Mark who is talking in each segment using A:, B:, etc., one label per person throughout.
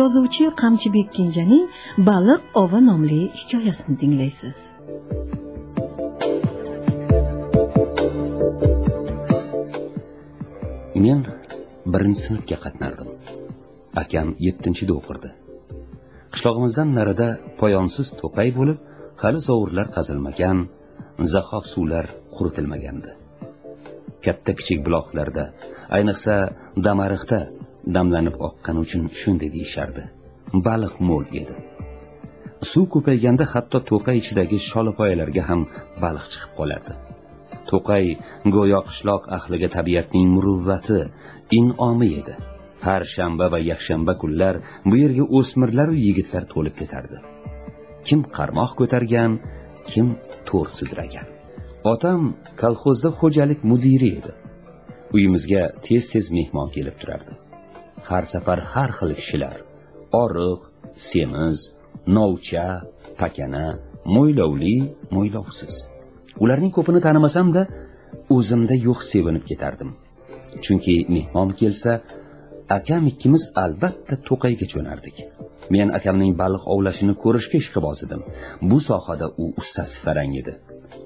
A: yozuvchi qamchibek kenjaning baliq ovi nomli hikoyasini tinglaysiz.
B: Men birinchi sinfga qatnardim. Akam yettinchida o'qirdi. Qishlog'imizdan narida poyonsiz to'qay bo'lib hali zovurlar qazilmagan zahof suvlar quritilmagandi. Katta kichik buloqlarda ayniqsa damariqda damlanib oqqani uchun shunday deyishardi. Baliq mo'l edi. Suv ko'payganda hatto to'qay ichidagi sholapoyalarga ham baliq chiqib qolardi. To'qay go'yo qishloq ahliga tabiatning muruvvati in'omi edi. Har shanba va yakshanba kunlar bu yerga o'smirlar yigitlar to'lib ketardi. Kim qarmoq ko'targan kim to'r sidragan. Otam kolxozda xo'jalik mudiri edi. Uyimizga tez tez mehmon kelib turardi. Har safar har xil kishilar. Oriq semiz novcha pakana mo'ylovli mo'ylovsiz. Ularning ko'pini tanimasamda o'zimda yo'q sevinib ketardim. Chunki mehmon kelsa akam ikkimiz albatta to'qayga jo'nardik. Men akamning baliq ovlashini ko'rishga ishqiboz edim bu sohada u ustasi farang edi.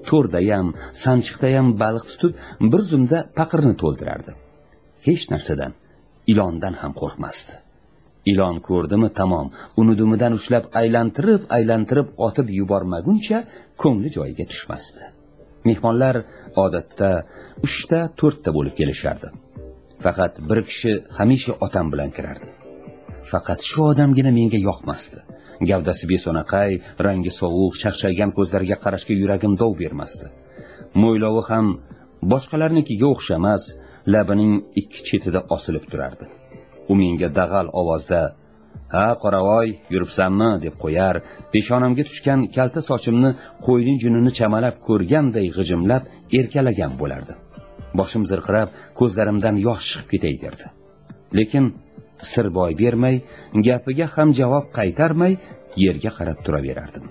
B: To'rdayam sanchiqdayam baliq tutib bir zumda paqirni to'ldirardi. Hech narsadan ilondan ham qo'rqmasdi. Ilon ko'rdimi tamom. Uni dumidan ushlab aylantirib aylantirib otib yubormaguncha ko'ngli joyiga tushmasdi. Mehmonlar odatda uchta to'rtta bo'lib kelishardi. Faqat bir kishi hamisha otam bilan kirardi. Faqat shu odamgina menga yoqmasdi. Gavdasi besonaqay rangi sovuq charchagan ko'zlariga qarashga yuragim dov bermasdi. Mo'ylovi ham boshqalarnikiga o'xshamas labining ikki chetida osilib turardi. U menga dag'al ovozda ha qoravoy yuribsanmi? deb qo'yar peshonamga tushgan kalta sochimni qo'yning junini chamalab ko'rganday g'ijimlab erkalagan bo'lardi. Boshim zirqirab ko'zlarimdan yosh chiqib ketay derdi. Lekin sir boy bermay gapiga ham javob qaytarmay yerga qarab turaverardim.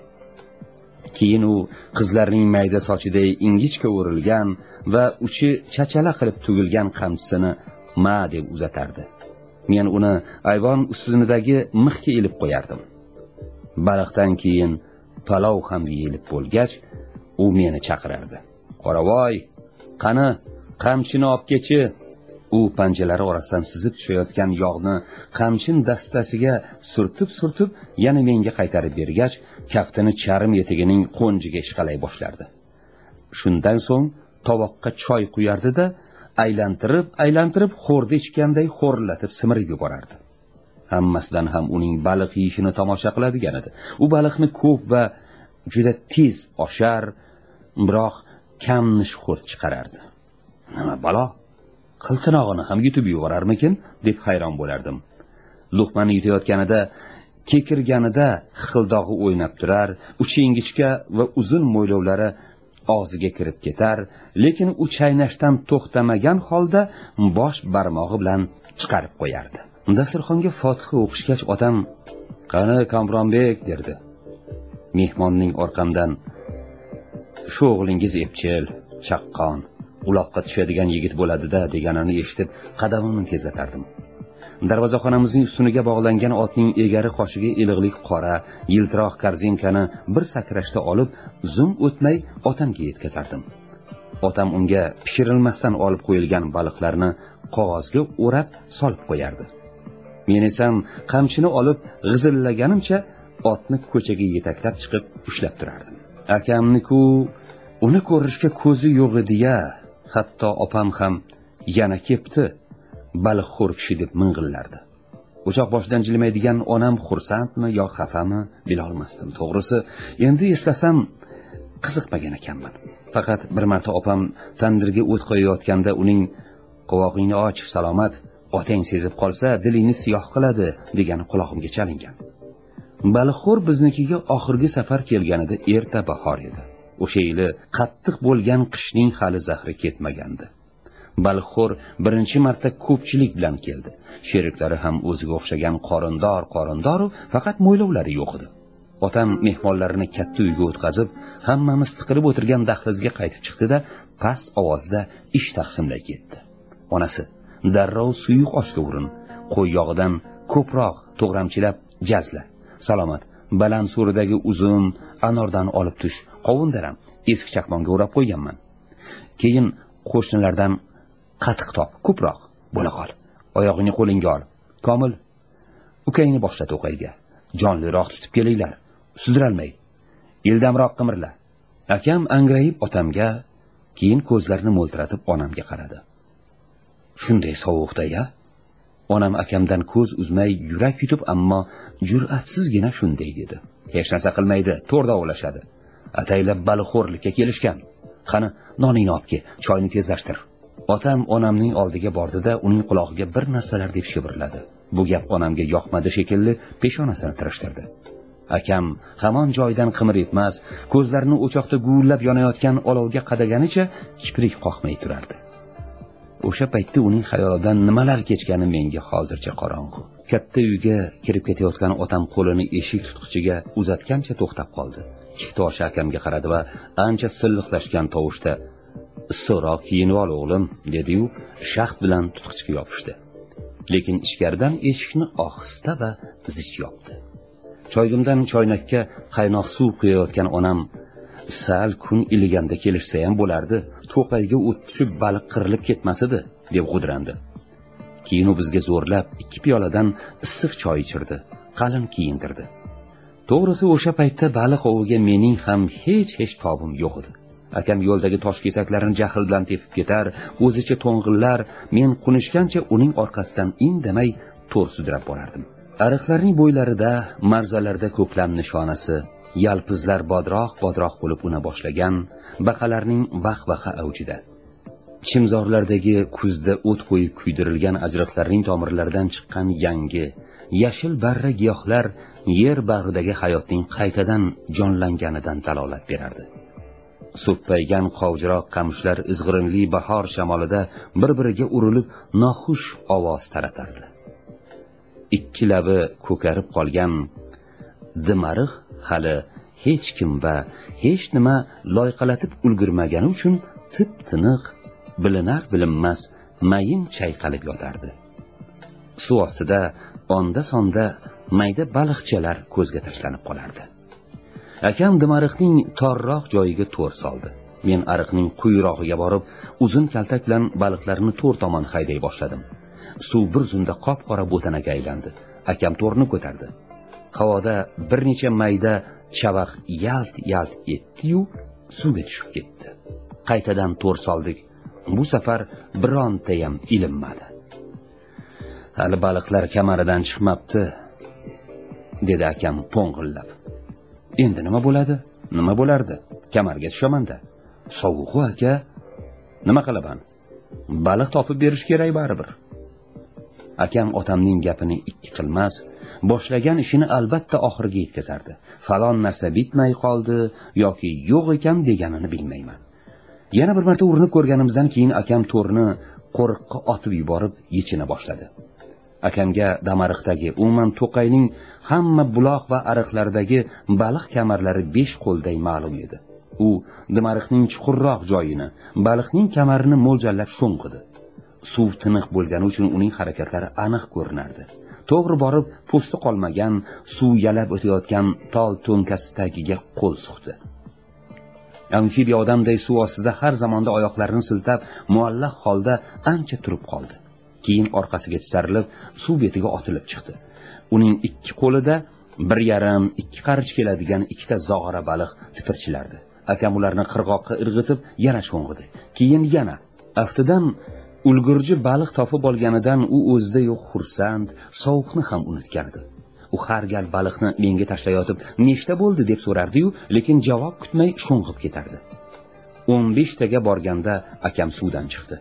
B: Keyin u qizlarning mayda sochiday ingichka o'rilgan va uchi chachala qilib tugilgan qamchisini ma deb uzatardi. Men uni ayvon ustunidagi mixga ilib qo'yardim. Baliqdan keyin palov ham yeyilib bo'lgach u meni chaqirardi. Qoravoy qani qamchini olib kechi. U panjalari orasidan sizib tushayotgan yog'ni qamchin dastasiga surtib surtib yana menga qaytarib bergach kaftini charm etigining qo'njiga ishqalay boshlardi. Shundan so'ng tovoqqa choy quyardi da aylantirib aylantirib xo'rda ichganday xo'rlatib simirib yuborardi. Hammasidan ham uning baliq yeyishini tomosha qiladigan edi. U baliqni ko'p va juda tez oshar biroq kam nishxo'r chiqarardi. Nima balo qiltinog'ini ham yutib yuborarmikin deb hayron bo'lardim. Luqmani yutayotganida kekirganida xildog'i o'ynab turar uchi ingichka va uzun mo'ylovlari og'ziga kirib ketar lekin u chaynashdan to'xtamagan holda bosh barmog'i bilan chiqarib qo'yardi. Dasturxonga fotiha o'qishgach otam qani kamronbek? derdi. Mehmonning orqamdan shu o'g'lingiz epchil chaqqon uloqqa tushadigan yigit bo'ladida deganini eshitib qadamimni tezlatardim. Darvozaxonamizning ustuniga bog'langan otning egari qoshiga iliqlik qora yiltiroq korzinkani bir sakrashda olib zum o'tmay otamga yetkazardim. Otam unga pishirilmasdan olib qo'yilgan baliqlarni qog'ozga o'rab solib qo'yardi. Men esa qamchini olib g'izillaganimcha otni ko'chaga yetaklab chiqib ushlab turardim. Akamniku uni ko'rishga ko'zi yo'q edi ya hatto opam ham yana kepti. Baliqxo'r kishi deb ming'illardi. O'choq boshidan jilmaydigan onam xursandmi yo xafami bilolmasdim. To'g'risi endi eslasam qiziqmagan ekanman. Faqat bir marta opam tandirga o't qo'yayotganda uning qovog'ingni och salomat otang sezib qolsa dilingni siyoh qiladi degani qulog'imga chalingan. Baliqxo'r biznikiga oxirgi safar kelganida erta bahor edi. O'sha yili qattiq bo'lgan qishning hali zahri ketmagandi. Balxo'r birinchi marta ko'pchilik bilan keldi. Sheriklari ham o'ziga o'xshagan qorindor qorindoru faqat mo'ylovlari yo'q edi. Otam mehmonlarini katta uyga o'tkazib hammamiz tiqilib o'tirgan dahlizga qaytib chiqdi da past ovozda ish taqsimlay ketdi. Onasi darrov suyuq oshga urin qo'y yog'idan ko'proq to'g'ramchilab jazla salomat baland so'ridagi uzum anordan olib tush qovun daram eski chaqmonga o'rab qo'yganman. Keyin qo'shnilardan qatiq top ko'proq. Bo'la qol. Oyog'ingni qo'lingga ol. Komil. Ukangni boshla to'qayga jonliroq tutib kelinglar. Sudralmay. Ildamroq qimirla akam angrayib otamga keyin ko'zlarini mo'ltiratib onamga qaradi. Shunday sovuqda ya. Onam akamdan ko'z uzmay yurak yutib ammo jur'atsizgina shunday dedi. Hech narsa qilmaydi to'rda ovlashadi. Ataylab balixo'rlikka kelishgan. Qani noningni olib kel choyni tezlashtir. Otam onamning oldiga bordida uning qulog'iga bir narsalar deb shivirladi. Bu gap onamga yoqmadi shekilli peshonasini tirishtirdi. Akam hamon joyidan qimir etmas ko'zlarini o'choqda guvillab yonayotgan olovga qadaganicha kiprik qoqmay turardi. O'sha paytda uning xayolidan nimalar kechgani menga hozircha qorong'u. Katta uyga kirib ketayotgan otam qo'lini eshik tutqichiga uzatgancha to'xtab qoldi. Kiftoshi akamga qaradi va ancha silliqlashgan tovushda issiqroq kiyinib ol o'g'lim dediyu shaxt bilan tutqichga yopishdi. Lekin ichkaridan eshikni ohista va zich yopdi. Choygimdan choynakka qaynoq suv quyayotgan onam sal kun iliganda kelishsa ham bo'lardi to'qayga o't tushib baliq qirilib ketmas edi deb g'udrandi. Keyin u bizga zo'rlab ikki piyoladan issiq choy ichirdi qalin kiyintirdi. To'g'risi o'sha paytda baliq oviga mening ham hech hech tobim yo'q edi. Akam yo'ldagi tosh kesaklarini jahl bilan tepib ketar. O'zicha to'ng'illar men qunishgancha uning orqasidan indamay to'r sudrab borardim. Ariqlarning bo'ylarida marzalarda ko'klam nishonasi yalpizlar bodroq bodroq bo'lib una boshlagan baqalarning vah vaha avjida. Chimzorlardagi kuzda o't qo'yib kuydirilgan ajriqlarning tomirlaridan chiqqan yangi yashil barra giyohlar yer bag'ridagi hayotning qaytadan jonlanganidan dalolat berardi. So'ppaygan qovjiroq qamishlar izg'irinli bahor shamolida bir biriga urilib noxush ovoz taratardi. Ikki labi ko'karib qolgan dimariq hali hech kim va hech nima loyqalatib ulgurmagani uchun tip tiniq bilinar bilinmas mayin chayqalib yotardi. Suv ostida onda sonda mayda baliqchalar ko'zga tashlanib qolardi. Akam dimariqning torroq joyiga to'r soldi. Men ariqning quyrog'iga borib uzun kaltak bilan baliqlarni to'r tomon hayday boshladim. Suv bir zumda qop qora bo'tanaga aylandi. Akam to'rni ko'tardi. Havoda bir necha mayda chavaq yalt yalt etdi-yu suvga tushib ketdi. Qaytadan to'r soldik. Bu safar birontayam ilinmadi. Hali baliqlar kamaridan chiqmabdi dedi akam po'ng'illab endi nima bo'ladi? Nima bo'lardi? Kamarga tushamanda sovuqu aka. Nima qilaman? Baliq topib berish kerak baribir. Akam otamning gapini ikki qilmas boshlagan ishini albatta oxiriga yetkazardi. Falon narsa bitmay qoldi yoki yo'q ekan deganini bilmayman. Yana bir marta urinib ko'rganimizdan keyin akam to'rni qo'riqqa otib yuborib yechina boshladi. Akamga damariqdagi umuman to'qayning hamma buloq va ariqlaridagi baliq kamarlari besh qo'lday ma'lum edi. U dimariqning chuqurroq joyini baliqning kamarini mo'ljallab sho'ng'idi. Suv tiniq bo'lgani uchun uning harakatlari aniq ko'rinardi. To'g'ri borib po'sti qolmagan suv yalab o'tayotgan tol to'nkasi tagiga qo'l suqdi. Amfibiya odamday suv ostida har zamonda oyoqlarini siltab muallaq holda ancha turib qoldi. Keyin orqasiga tisarilib suv betiga otilib chiqdi. Uning ikki qo'lida bir yarim ikki qarich keladigan ikkita zog'ora baliq tipirchilardi. Akam ularni qirg'oqqa irg'itib yana sho'ng'idi. Keyin yana aftidan ulgurji baliq topib olganidan u o'zida yo'q xursand sovuqni ham unutgandi u har gal baliqni menga tashlayotib nechta bo'ldi? deb so'rardiyu lekin javob kutmay sho'ng'ib ketardi. O'n beshtaga borganda akam suvdan chiqdi.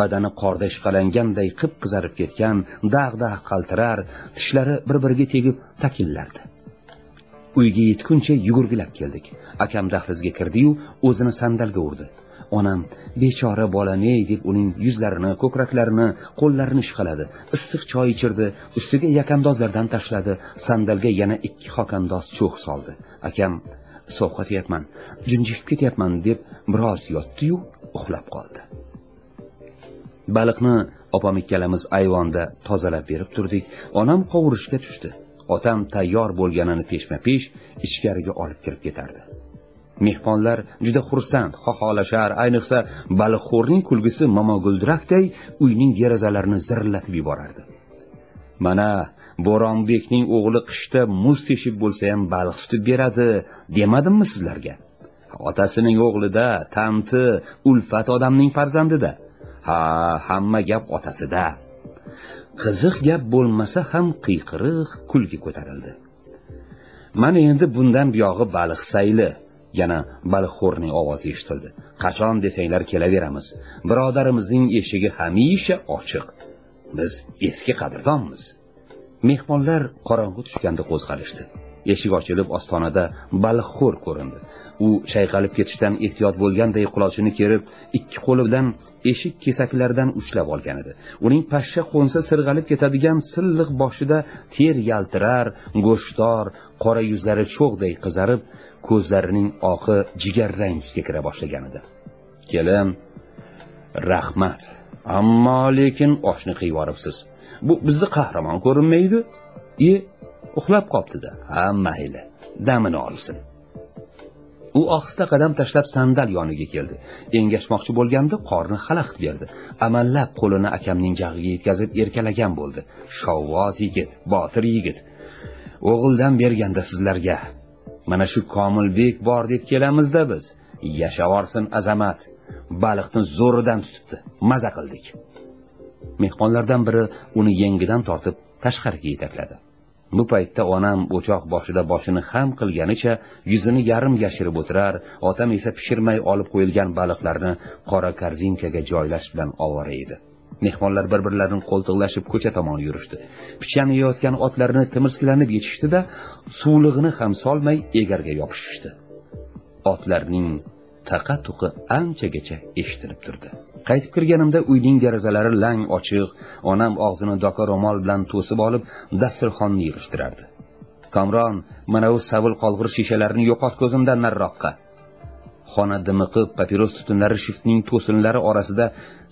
B: Badani qorda ishqalanganday qip qizarib ketgan dag' dag' qaltirar tishlari bir biriga tegib takillardi uyga yetguncha yugurgilab keldik. Akam dahlizga kirdiyu o'zini sandalga urdi. Onam bechora bolam ey! deb uning yuzlarini ko'kraklarini qo'llarini ishqaladi. Issiq choy ichirdi ustiga yakandozlardan tashladi. Sandalga yana ikki xokandoz cho'x soldi. Akam sovqotyapman junjikib ketyapman deb biroz yotdiyu uxlab qoldi. Baliqni opam ikkalamiz ayvonda tozalab berib turdik. Onam qovurishga tushdi. Otam tayyor bo'lganini peshma pesh ichkariga olib kirib ketardi. Mehmonlar juda xursand xoholashar ayniqsa baliqxo'rning kulgisi momoguldirakday uyning derazalarini zirillatib yuborardi. Mana bo'ronbekning o'g'li qishda muz teshib bo'lsa ham baliq tutib beradi demadimmi sizlarga? Otasining o'g'lida tanti ulfat odamning farzandida. Ha hamma gap otasida. Qiziq gap bo'lmasa ham qiyqiriq kulgi ko'tarildi. Mana endi bundan buyog'i baliq sayli yana baliqxo'rning ovozi eshitildi. Qachon desanglar kelaveramiz. Birodarimizning eshigi hamisha ochiq. Biz eski qadrdonmiz. Mehmonlar qorong'i tushganda qo'zg'alishdi. Eshik ochilib ostonada baliqxo'r ko'rindi. U chayqalib ketishdan ehtiyot bo'lganday qulochini kerib ikki qo'li bilan eshik kesaklaridan ushlab olgan edi. Uning pashsha qo'nsa sirg'alib ketadigan silliq boshida ter yaltirar go'shtdor qora yuzlari cho'g'day qizarib ko'zlarining oqi jigarrang tusga kira boshlagan edi. Kelin rahmat ammo lekin oshni qiyvoribsiz. Bu bizni qahramon ko'rinmaydi. E uxlab qoptida. Ha mayli damini olsin. U ohista qadam tashlab sandal yoniga keldi. Engashmoqchi bo'lganda qorni xalaqit berdi. Amallab qo'lini akamning jag'iga yetkazib erkalagan bo'ldi. Shovvoz yigit botir yigit. O'g'ildan berganda sizlarga mana shu komilbek bor deb kelamizda biz. Yashavorsin azamat. Baliqni zo'ridan tutibdi. Maza qildik. Mehmonlardan biri uni yengidan tortib tashqariga yetakladi. Bu paytda onam o'choq boshida boshini xam qilganicha yuzini yarim yashirib o'tirar otam esa pishirmay olib qo'yilgan baliqlarni qora korzinkaga joylash bilan ovora edi. Mehmonlar bir birlarini qo'ltiqlashib ko'cha tomon yurishdi. Pichan yeyotgan otlarni timirskilanib yechishdida suvlig'ini ham solmay egarga yopishishdi. Otlarning taqa tuqi anchagacha eshitilib turdi. Qaytib kirganimda uyning derazalari lang ochiq onam og'zini doka ro'mol bilan to'sib olib dasturxonni yig'ishtirardi. Komron mana u savil qolg'ir shishalarini yo'qot ko'zimdan nariroqqa. Xona dimiqib papiros tutunlari shiftning to'sinlari orasida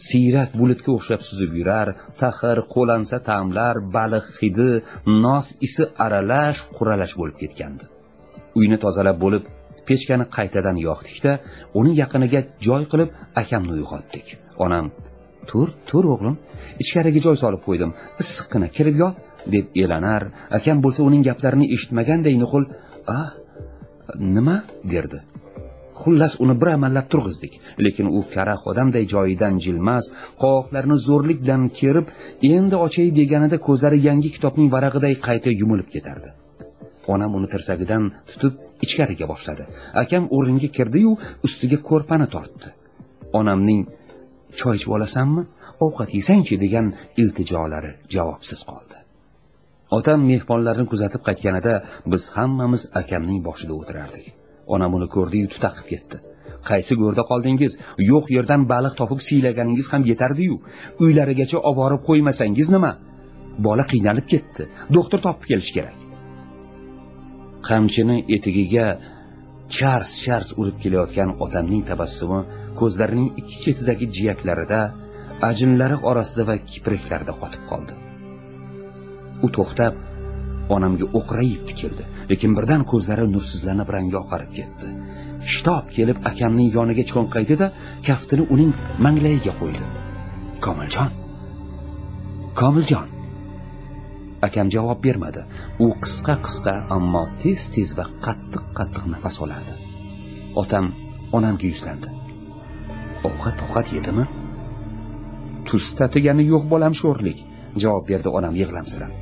B: siyrak bulutga o'xshab suzib yurar taxir qo'lansa ta'mlar baliq hidi nos isi aralash quralash bo'lib ketgandi. Uyni tozalab bo'lib pechkani qaytadan yoqdikda uning yaqiniga joy qilib akamni uyg'otdik. Onam tur tur o'g'lim. Ichkariga joy solib qo'ydim. Issiqqina kirib yot deb elanar. Akam bo'lsa uning gaplarini eshitmaganday nuqul a nima? derdi. Xullas uni bir amallab turg'izdik. Lekin u karaxt odamday joyidan jilmas qovoqlarini zo'rlik bilan kerib endi ochay deganida ko'zlari yangi kitobning varag'iday qayta yumilib ketardi. Onam uni tirsagidan tutib ichkariga boshladi. Akam o'ringa kirdiyu ustiga ko'rpani tortdi. Onamning choy ichib olasanmi? Ovqat yesangchi degan iltijolari javobsiz qoldi. Otam mehmonlarni kuzatib qaytganida biz hammamiz akamning boshida o'tirardik. Onam uni ko'rdiyu tutaqib ketdi. Qaysi go'rda qoldingiz? Yo'q yerdan baliq topib siylaganingiz ham yetardiyu. Uylarigacha olib borib qo'ymasangiz nima? Bola qiynalib ketdi. Doktor topib kelish kerak. Qamchini etigiga chars chars urib kelayotgan otamning tabassumi ko'zlarining ikki chetidagi jiyaklarida ajinlari orasida va kipriklarida qotib qoldi. U to'xtab onamga o'qrayib tikildi lekin birdan ko'zlari nursizlanib rangi oqarib ketdi. Shitob kelib akamning yoniga cho'nqaydida kaftini uning manglayiga qo'ydi. Komiljon komiljon. Akam javob bermadi. U qisqa qisqa ammo tez tez va qattiq qattiq nafas olardi. Otam onamga yuzlandi. Ovqat ovqat yedimi? Tuz tatigani yo'q bolam sho'rlik javob berdi onam yig'lamsirab.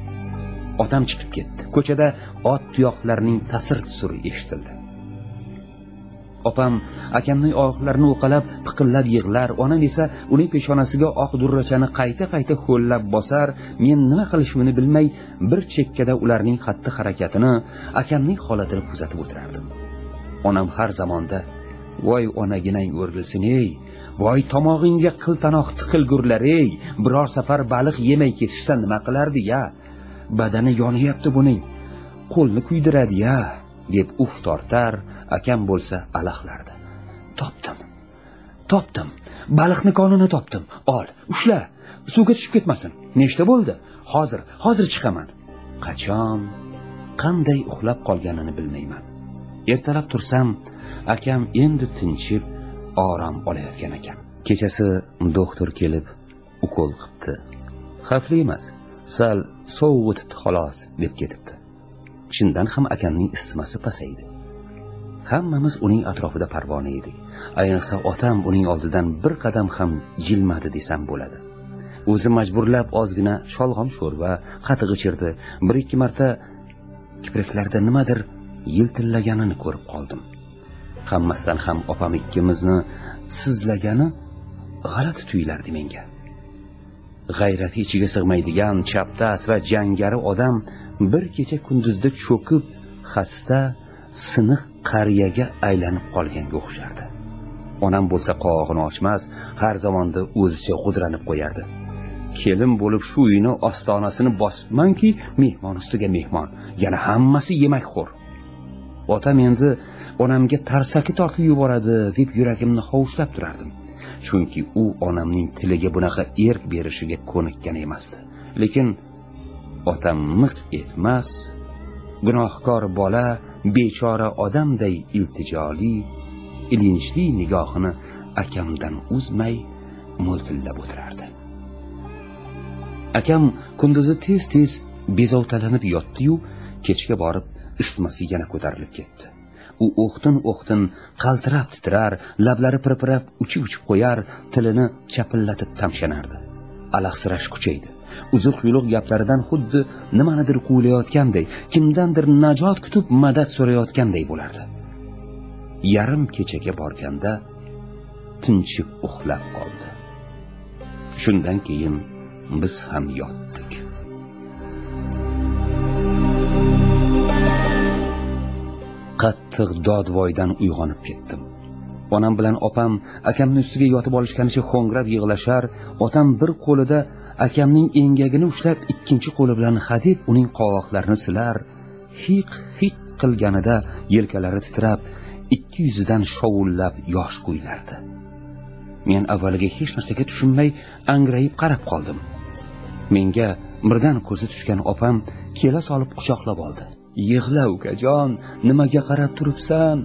B: Otam chiqib ketdi. Ko'chada ot tuyoqlarining tasir tusuri eshitildi. Opam akamning oyoqlarini uqalab piqillab yig'lar. Onam esa uning peshonasiga oq durrachani qayta qayta ho'llab bosar. Men nima qilishimni bilmay bir chekkada ularning xatti harakatini akamning holatini kuzatib o'tirardim. Onam har zamonda voy onaginang o'rgilsin ey. Voy tomog'ingga qiltanoq tiqilgurlar ey. Biror safar baliq yemay ketishsa nima qilardi ya? Badani yonyapti buning. Qo'lni kuydiradi ya? deb uf tortar akam bo'lsa alahlardi topdim. Topdim. Baliqni konini topdim. Ol ushla. Suvga tushib ketmasin. Nechta bo'ldi? Hozir hozir chiqaman. Qachon? Qanday uxlab qolganini bilmayman. Ertalab tursam akam endi tinchib orom olayotgan ekan. Kechasi doktor kelib ukol qilibdi xavfli emas sal sovuq o'tibdi xolos deb ketibdi. Chindan ham akamning isitmasi pasaydi. Hammamiz uning atrofida parvona edik. Ayniqsa otam uning oldidan bir qadam ham jilmadi desam bo'ladi. O'zi majburlab ozgina sholg'om sho'rva qatiq ichirdi bir ikki marta kipriklarda nimadir yiltillaganini ko'rib qoldim. Hammasidan ham opam ikkimizni sizlagani g'alati tuyulardi menga. G'ayrati ichiga sig'maydigan chapdas va jangari odam bir kecha kunduzda cho'kib xasta siniq qariyaga aylanib qolganga o'xshardi. Onam bo'lsa qovog'ini ochmas har zamonda o'zicha g'udranib qo'yardi. Kelin bo'lib shu uyni ostonasini bosibmanki mehmon ustiga mehmon yana hammasi yemakxo'r otam endi onamga tarsaki tortib yuboradi deb yuragimni hovuchlab turardim. Chunki u onamning tiliga bunaqa erk berishiga ko'nikkan emasdi. Lekin otam miq etmas gunohkor bola bechora odamday iltijoli ilinjli nigohini akamdan uzmay mo'ltillab o'tirardi. Akam kunduzi tez tez bezovtalanib yotdiyu kechga borib isitmasi yana ko'tarilib ketdi. U o'xtin o'xtin qaltirab titrar lablari pirpirab uchib uchib qo'yar tilini chapillatib tamshanardi. Alahsirash kuchaydi. Uzuq yuluq gaplaridan xuddi nimanidir quvlayotganday kimdandir najot kutib madad so'rayotganday bo'lardi. Yarim kechaga borganda tinchib uxlab qoldi. Shundan keyin biz ham yotdik. Qattiq dodvoydan uyg'onib ketdim. Onam bilan opam akamni ustiga yotib olishganicha ho'ngrab yig'lashar otam bir qo'lida akamning engagini ushlab ikkinchi qo'li bilan hadeb uning qovoqlarini silar hiq hiq qilganida yelkalari titrab ikki yuzidan shovullab yosh quyilardi men avvaliga hech narsaga tushunmay angrayib qarab qoldim. Menga birdan ko'zi tushgan opam kela solib quchoqlab oldi. Yig'la ukajon nimaga qarab turibsan?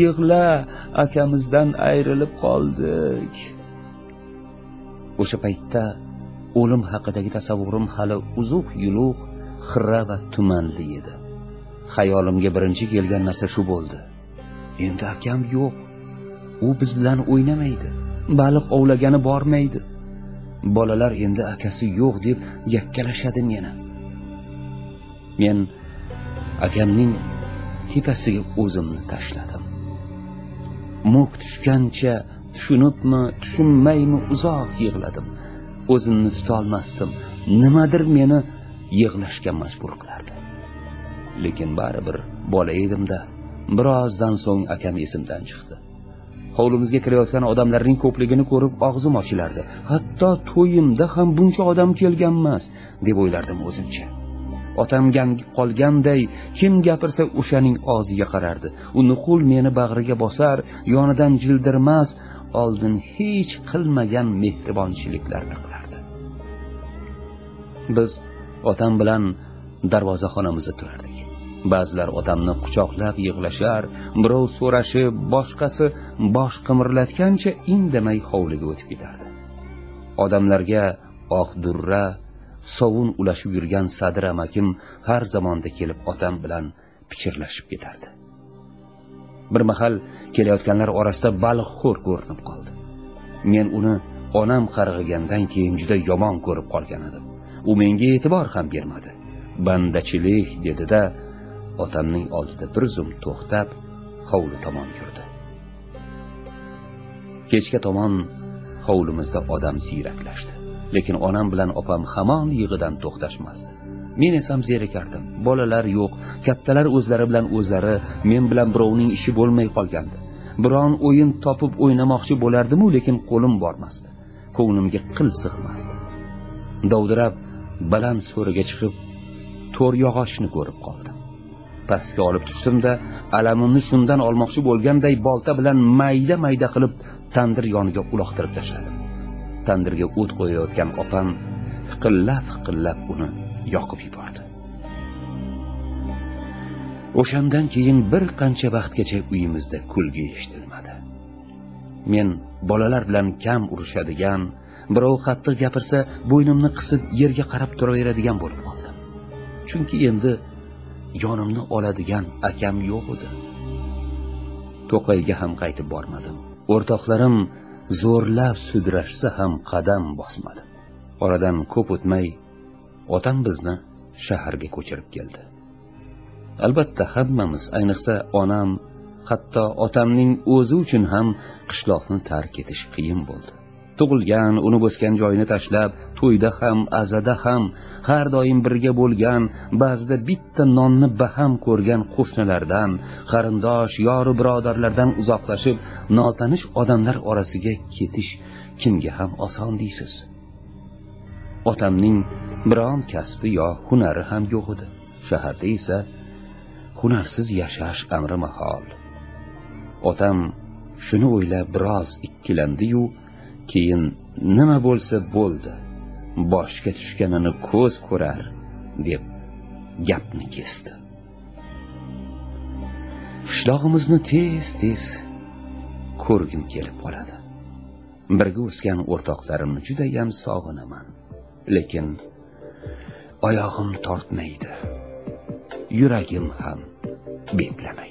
B: Yig'la akamizdan ayrilib qoldik. O'sha paytda o'lim haqidagi tasavvurim hali uzuq yuluq xirra va tumanli edi. Xayolimga birinchi kelgan narsa shu bo'ldi. Endi akam yo'q. U biz bilan o'ynamaydi. Baliq ovlagani bormaydi. Bolalar endi akasi yo'q deb yakkalashadi meni. Men akamning tepasiga o'zimni tashladim. Mo'k tushgancha tushunibmi tushunmaymi uzoq yig'ladim. O'zimni tutolmasdim. Nimadir meni yig'lashga majbur qilardi. Lekin baribir bola edimda birozdan so'ng akam esimdan chiqdi. Hovlimizga kirayotgan odamlarning ko'pligini ko'rib og'zim ochilardi. Hatto to'yimda ham buncha odam kelganmas deb o'ylardim o'zimcha. Otam gangib qolganday kim gapirsa o'shaning og'ziga qarardi. U nuqul meni bag'riga bosar yonidan jildirmas oldin hech qilmagan mehribonchiliklarni qilardi. Biz otam bilan darvozaxonamizda turardik. Ba'zilar otamni quchoqlab yig'lashar birov so'rashib boshqasi bosh qimirlatgancha indamay hovliga o'tib ketardi. Odamlarga oq durra sovun ulashib yurgan sadir amakim har zamonda kelib otam bilan pichirlashib ketardi. Bir mahal kelayotganlar orasida baliqxo'r ko'rinib qoldi. Men uni onam qarg'igandan keyin juda yomon ko'rib qolgan edim. U menga e'tibor ham bermadi. Bandachilik dedida otamning oldida bir zum to'xtab hovli tomon yurdi. Kechga tomon hovlimizda odam siyraklashdi. Lekin onam bilan opam hamon yig'idan to'xtashmasdi. Men esam zerikardim bolalar yo'q kattalar o'zlari bilan o'zlari men bilan birovning ishi bo'lmay qolgandi. Biron o'yin topib o'ynamoqchi bo'lardimu lekin qo'lim bormasdi. Ko'nglimga qil sig'masdi. Dovdirab baland so'riga chiqib to'r yog'ochni ko'rib qoldim. Pastga olib tushdimda alamimni shundan olmoqchi bo'lganday bolta bilan mayda mayda qilib tandir yoniga uloqtirib tashladim. Tandirga o't qo'yayotgan opam hiqillab hiqillab uni yoqib yubordi. O'shandan keyin bir qancha vaqtgacha uyimizda kulgi eshitilmadi. Men bolalar bilan kam urushadigan birov qattiq gapirsa bo'ynimni qisib yerga qarab turaveradigan bo'lib qoldim. Chunki endi yonimni oladigan akam yo'q edi. To'qayga ham qaytib bormadim. O'rtoqlarim zo'rlab sudrashsa ham qadam bosmadi. Oradan ko'p o'tmay otam bizni shaharga ko'chirib keldi. Albatta hammamiz ayniqsa onam hatto otamning o'zi uchun ham qishloqni tark etish qiyin bo'ldi. Tug'ilgan uni o'sgan joyini tashlab to'yda ham azada ham har doim birga bo'lgan ba'zida bitta nonni baham ko'rgan qo'shnilardan qarindosh yoru birodarlardan uzoqlashib notanish odamlar orasiga ketish kimga ham oson deysiz? Otamning biron kasbi yo hunari ham yo'q edi. Shaharda esa hunarsiz yashash amri mahol. Otam shuni o'ylab biroz ikkilandiyu keyin nima bo'lsa bo'ldi. Boshga tushganini ko'z ko'rar deb gapni kesdi. Qishlog'imizni tez tez ko'rgim kelib qoladi. Birga o'sgan o'rtoqlarimni judayam sog'inaman. Lekin oyog'im tortmaydi. Yuragim ham betlamaydi